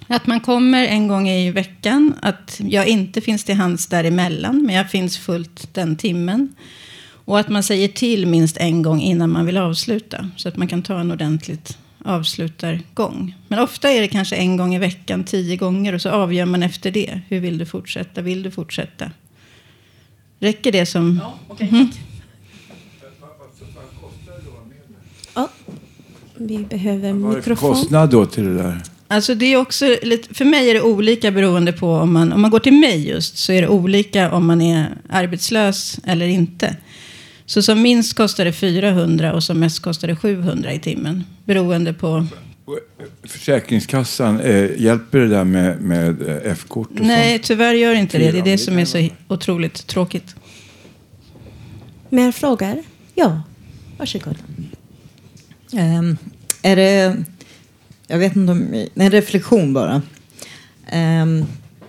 Att man kommer en gång i veckan, att jag inte finns till hands däremellan, men jag finns fullt den timmen. Och att man säger till minst en gång innan man vill avsluta, så att man kan ta en ordentligt avslutargång. Men ofta är det kanske en gång i veckan, tio gånger, och så avgör man efter det. Hur vill du fortsätta? Vill du fortsätta? Räcker det som... Ja, okay, mm. Ja, vi behöver mikrofon. Vad är kostnad då till det där? Alltså det är också lite, för mig är det olika beroende på om man, om man går till mig just så är det olika om man är arbetslös eller inte. Så som minst kostar det 400 och som mest kostar det 700 i timmen. Beroende på... Försäkringskassan, eh, hjälper det där med, med eh, F-kort? Nej, sånt? tyvärr gör inte det. Det är det som är så otroligt tråkigt. Mer frågor? Ja, varsågod. Um, är det, jag vet inte om, en reflektion bara. Um,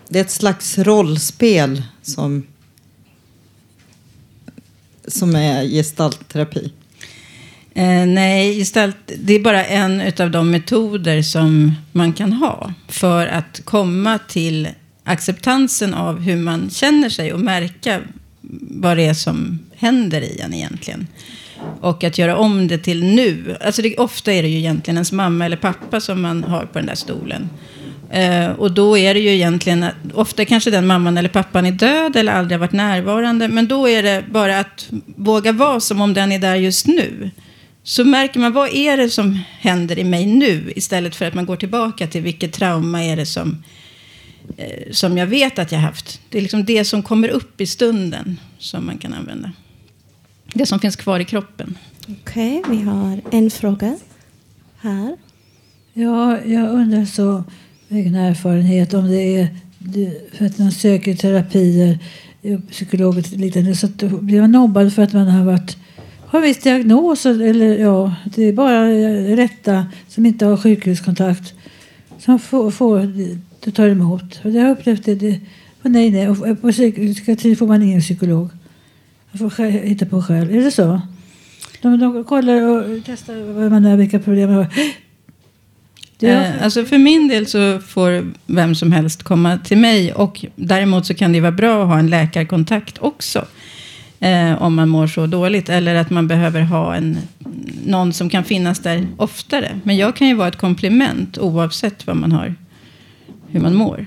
det är ett slags rollspel som, som är gestaltterapi. Eh, nej, gestalt, det är bara en av de metoder som man kan ha för att komma till acceptansen av hur man känner sig och märka vad det är som händer i en egentligen. Och att göra om det till nu. Alltså det, ofta är det ju egentligen ens mamma eller pappa som man har på den där stolen. Eh, och då är det ju egentligen, ofta kanske den mamman eller pappan är död eller aldrig har varit närvarande. Men då är det bara att våga vara som om den är där just nu. Så märker man, vad är det som händer i mig nu? Istället för att man går tillbaka till vilket trauma är det som, eh, som jag vet att jag haft. Det är liksom det som kommer upp i stunden som man kan använda. Det som finns kvar i kroppen. Okej, vi har en fråga här. Ja, jag undrar så, egen erfarenhet, om det är för att man söker terapier, eh, psykologer och liknande, så blir man nobbad för att man har varit har en viss diagnos, eller ja, det är bara eh, rätta som inte har sjukhuskontakt som får, får du tar emot. Och det har jag upplevt det. det och nej, nej. Och på psykiatri får man ingen psykolog. Jag får hitta på själv. Är det så? De, de kollar och testar vad man är, vilka problem man har. Eh, alltså för min del så får vem som helst komma till mig. Och däremot så kan det vara bra att ha en läkarkontakt också. Eh, om man mår så dåligt. Eller att man behöver ha en, någon som kan finnas där oftare. Men jag kan ju vara ett komplement oavsett vad man har, hur man mår.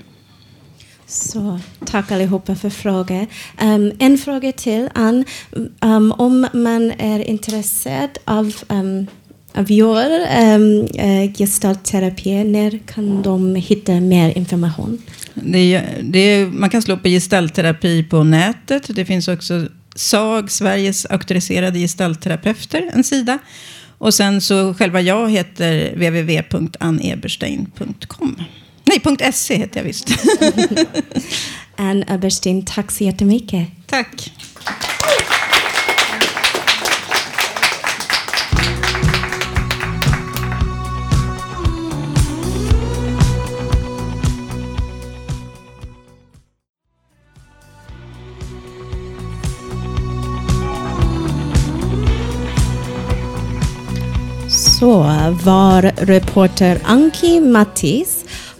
Så, tack allihopa för frågor. Um, en fråga till, Ann. Um, om man är intresserad av, um, av your um, uh, eh, gestaltterapi, när kan de hitta mer information? Det är, det är, man kan slå på gestaltterapi på nätet. Det finns också SAG, Sveriges auktoriserade gestaltterapeuter, en sida. Och sen så själva jag heter www.anneberstein.com. Nej, .se heter jag visst. [LAUGHS] Ann Eberstein, tack så jättemycket. Tack. Så var reporter Anki Mattis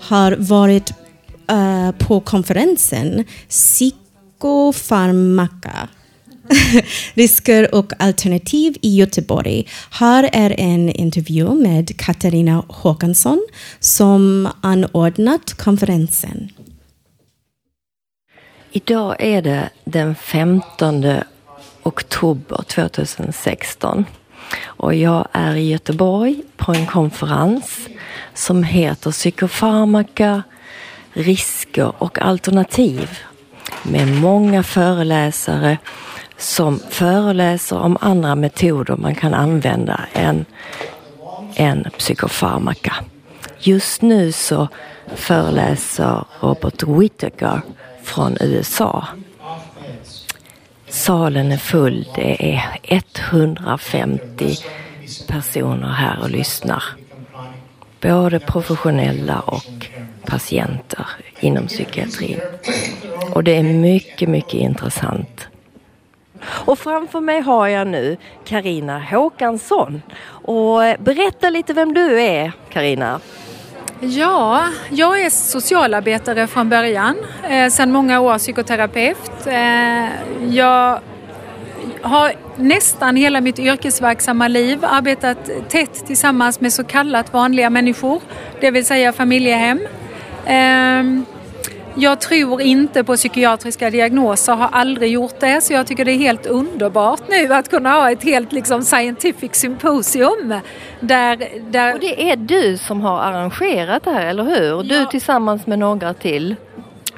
har varit uh, på konferensen Psykofarmaka [LAUGHS] Risker och alternativ i Göteborg. Här är en intervju med Katarina Håkansson som anordnat konferensen. Idag är det den 15 oktober 2016 och jag är i Göteborg på en konferens som heter Psykofarmaka, risker och alternativ med många föreläsare som föreläser om andra metoder man kan använda än, än psykofarmaka. Just nu så föreläser Robert Whittaker från USA. Salen är full. Det är 150 personer här och lyssnar. Både professionella och patienter inom psykiatrin. Och det är mycket, mycket intressant. Och framför mig har jag nu Karina Håkansson. Och berätta lite vem du är, Karina. Ja, jag är socialarbetare från början. Eh, sedan många år psykoterapeut. Eh, jag har nästan hela mitt yrkesverksamma liv arbetat tätt tillsammans med så kallat vanliga människor, det vill säga familjehem. Eh, jag tror inte på psykiatriska diagnoser, har aldrig gjort det, så jag tycker det är helt underbart nu att kunna ha ett helt liksom, scientific symposium. Där, där... Och det är du som har arrangerat det här, eller hur? Du tillsammans med några till.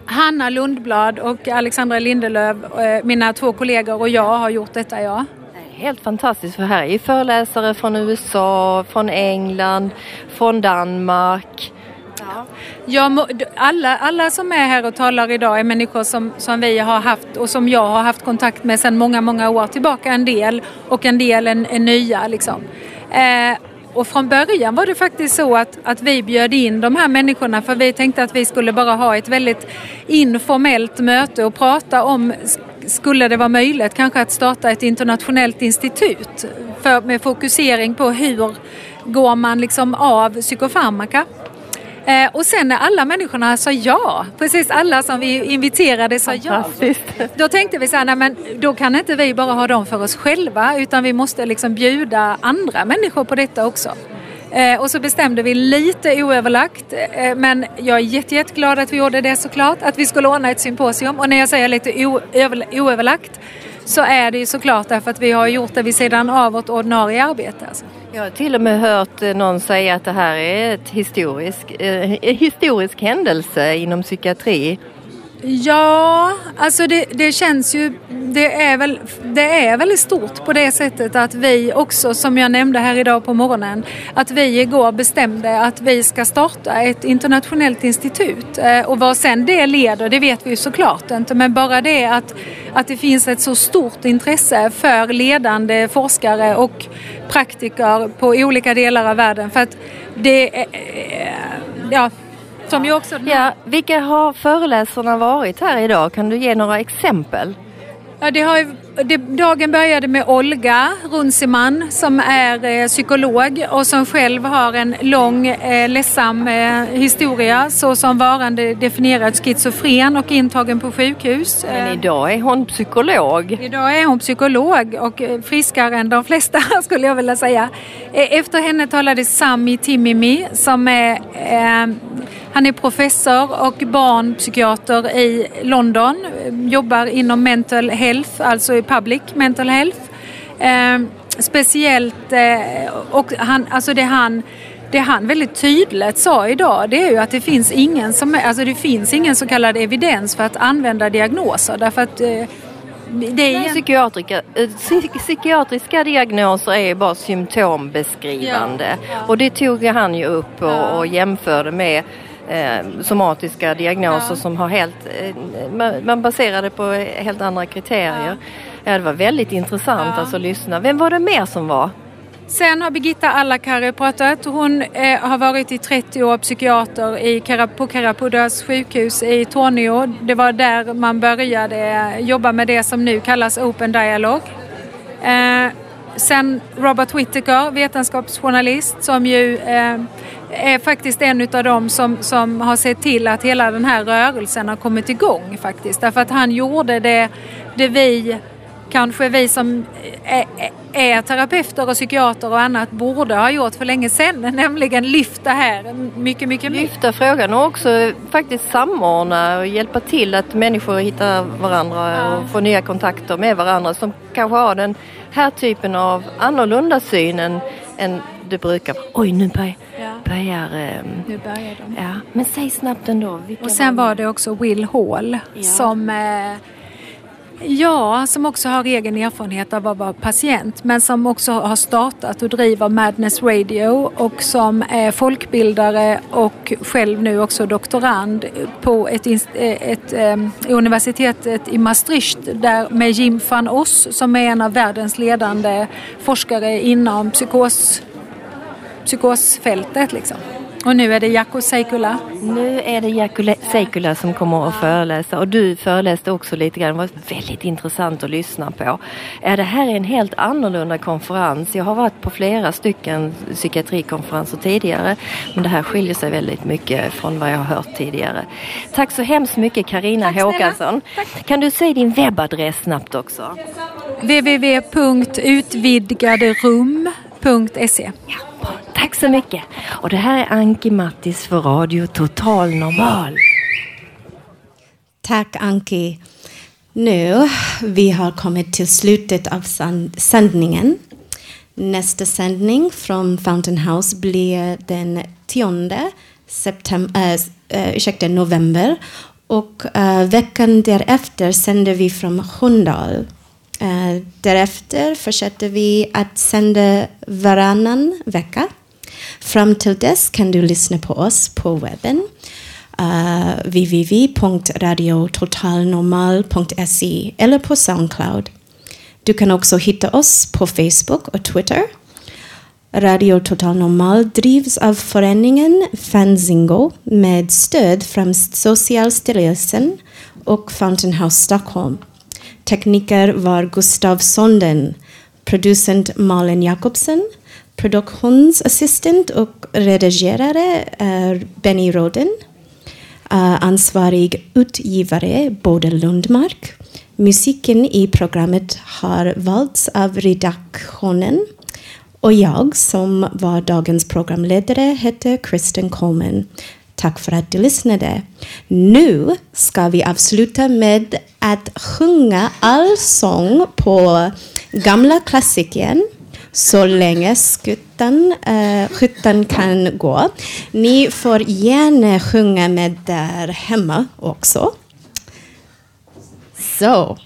Hanna Lundblad och Alexandra Lindelöf, eh, mina två kollegor och jag har gjort detta, ja. Helt fantastiskt för här är föreläsare från USA, från England, från Danmark. Ja, alla, alla som är här och talar idag är människor som, som vi har haft och som jag har haft kontakt med sedan många, många år tillbaka. En del och en del är, är nya. Liksom. Eh, och från början var det faktiskt så att, att vi bjöd in de här människorna för vi tänkte att vi skulle bara ha ett väldigt informellt möte och prata om skulle det vara möjligt kanske att starta ett internationellt institut för, med fokusering på hur går man liksom av psykofarmaka. Eh, och sen när alla människorna sa ja, precis alla som vi inviterade sa ja. Då tänkte vi så här, nej men då kan inte vi bara ha dem för oss själva utan vi måste liksom bjuda andra människor på detta också. Eh, och så bestämde vi lite oöverlagt, eh, men jag är jätte, jätteglad att vi gjorde det såklart, att vi skulle ordna ett symposium. Och när jag säger lite oöver, oöverlagt så är det ju såklart därför att vi har gjort det vid sidan av vårt ordinarie arbete. Alltså. Jag har till och med hört eh, någon säga att det här är ett historisk, eh, historisk händelse inom psykiatri. Ja, alltså det, det, känns ju, det är, väl, det är väldigt stort på det sättet att vi också, som jag nämnde här idag på morgonen, att vi igår bestämde att vi ska starta ett internationellt institut. Eh, och vad sen det leder, det vet vi ju såklart inte, men bara det att, att det finns ett så stort intresse för ledande forskare och praktiker på olika delar av världen. För att det, ja, som ju också... Ja, vilka har föreläsarna varit här idag? Kan du ge några exempel? Ja, det har, det, dagen började med Olga Runciman som är eh, psykolog och som själv har en lång eh, ledsam eh, historia såsom varande definierad schizofren och intagen på sjukhus. Men idag är hon psykolog. Idag är hon psykolog och eh, friskare än de flesta [LAUGHS] skulle jag vilja säga. Eh, efter henne talade Sami Timimi som är eh, han är professor och barnpsykiater i London. Jobbar inom mental health, alltså public mental health. Eh, speciellt, eh, och han, alltså det han det han väldigt tydligt sa idag det är ju att det finns ingen, som, alltså det finns ingen så kallad evidens för att använda diagnoser därför att eh, det är psykiatriska, eh, psykiatriska diagnoser är bara symptombeskrivande. Ja, ja. Och det tog han ju upp och, ja. och jämförde med eh, somatiska diagnoser som har helt, eh, man baserade på helt andra kriterier. Ja. det var väldigt intressant ja. alltså att lyssna. Vem var det mer som var? Sen har Birgitta Allakari pratat. Hon eh, har varit i 30 år psykiater i, på Karapudas sjukhus i Tornio. Det var där man började jobba med det som nu kallas Open Dialogue. Eh, sen Robert Whittaker, vetenskapsjournalist som ju eh, är faktiskt en av dem som, som har sett till att hela den här rörelsen har kommit igång faktiskt. Därför att han gjorde det, det vi, kanske vi som är, är terapeuter och psykiater och annat borde ha gjort för länge sedan, [LAUGHS] nämligen lyfta här mycket, mycket mer. Lyfta frågan och också faktiskt samordna och hjälpa till att människor hittar varandra ja. och får nya kontakter med varandra som kanske har den här typen av annorlunda syn än, än det brukar Oj, nu börjar, ja. börjar, um, nu börjar de. Ja, men säg snabbt ändå. och sen var det också Will Hall ja. som eh, Ja, som också har egen erfarenhet av att vara patient men som också har startat och driver Madness Radio och som är folkbildare och själv nu också doktorand på ett, ett, ett universitetet i Maastricht där med Jim van Oss som är en av världens ledande forskare inom psykos psykosfältet liksom. Och nu är det Jaakko Seikula. Nu är det Jaakko Seikula som kommer att föreläsa och du föreläste också lite grann. Det var väldigt intressant att lyssna på. Det här är en helt annorlunda konferens. Jag har varit på flera stycken psykiatrikonferenser tidigare men det här skiljer sig väldigt mycket från vad jag har hört tidigare. Tack så hemskt mycket Karina Håkansson. Kan du säga din webbadress snabbt också? www.utvidgaderum.se ja. Tack så mycket. Och det här är Anki Mattis för Radio Total Normal. Tack Anki. Nu vi har kommit till slutet av sändningen. Nästa sändning från Fountain House blir den 10 september, äh, äh, ursäkta, november. Och äh, veckan därefter sänder vi från Hundal. Äh, därefter fortsätter vi att sända varannan vecka. Fram till dess kan du lyssna på oss på webben eh, uh, www.radiototalnormal.se eller på Soundcloud. Du kan också hitta oss på Facebook och Twitter. Radio Total Normal drivs av föreningen Fanzingo med stöd från Socialstyrelsen och Fountain House Stockholm. Tekniker var Gustav Sonden, producent Malin Jakobsen, Produktionsassistent och redigerare är Benny Roden. Eh, ansvarig utgivare Bodil Lundmark. Musiken i programmet har valts av redaktionen. Och jag som var dagens programledare heter Kristen Coleman. Tack för att du lyssnade. Nu ska vi avsluta med att sjunga allsång på gamla klassikern så länge skutten, eh, skytten kan gå. Ni får gärna sjunga med där hemma också. Så.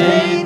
name.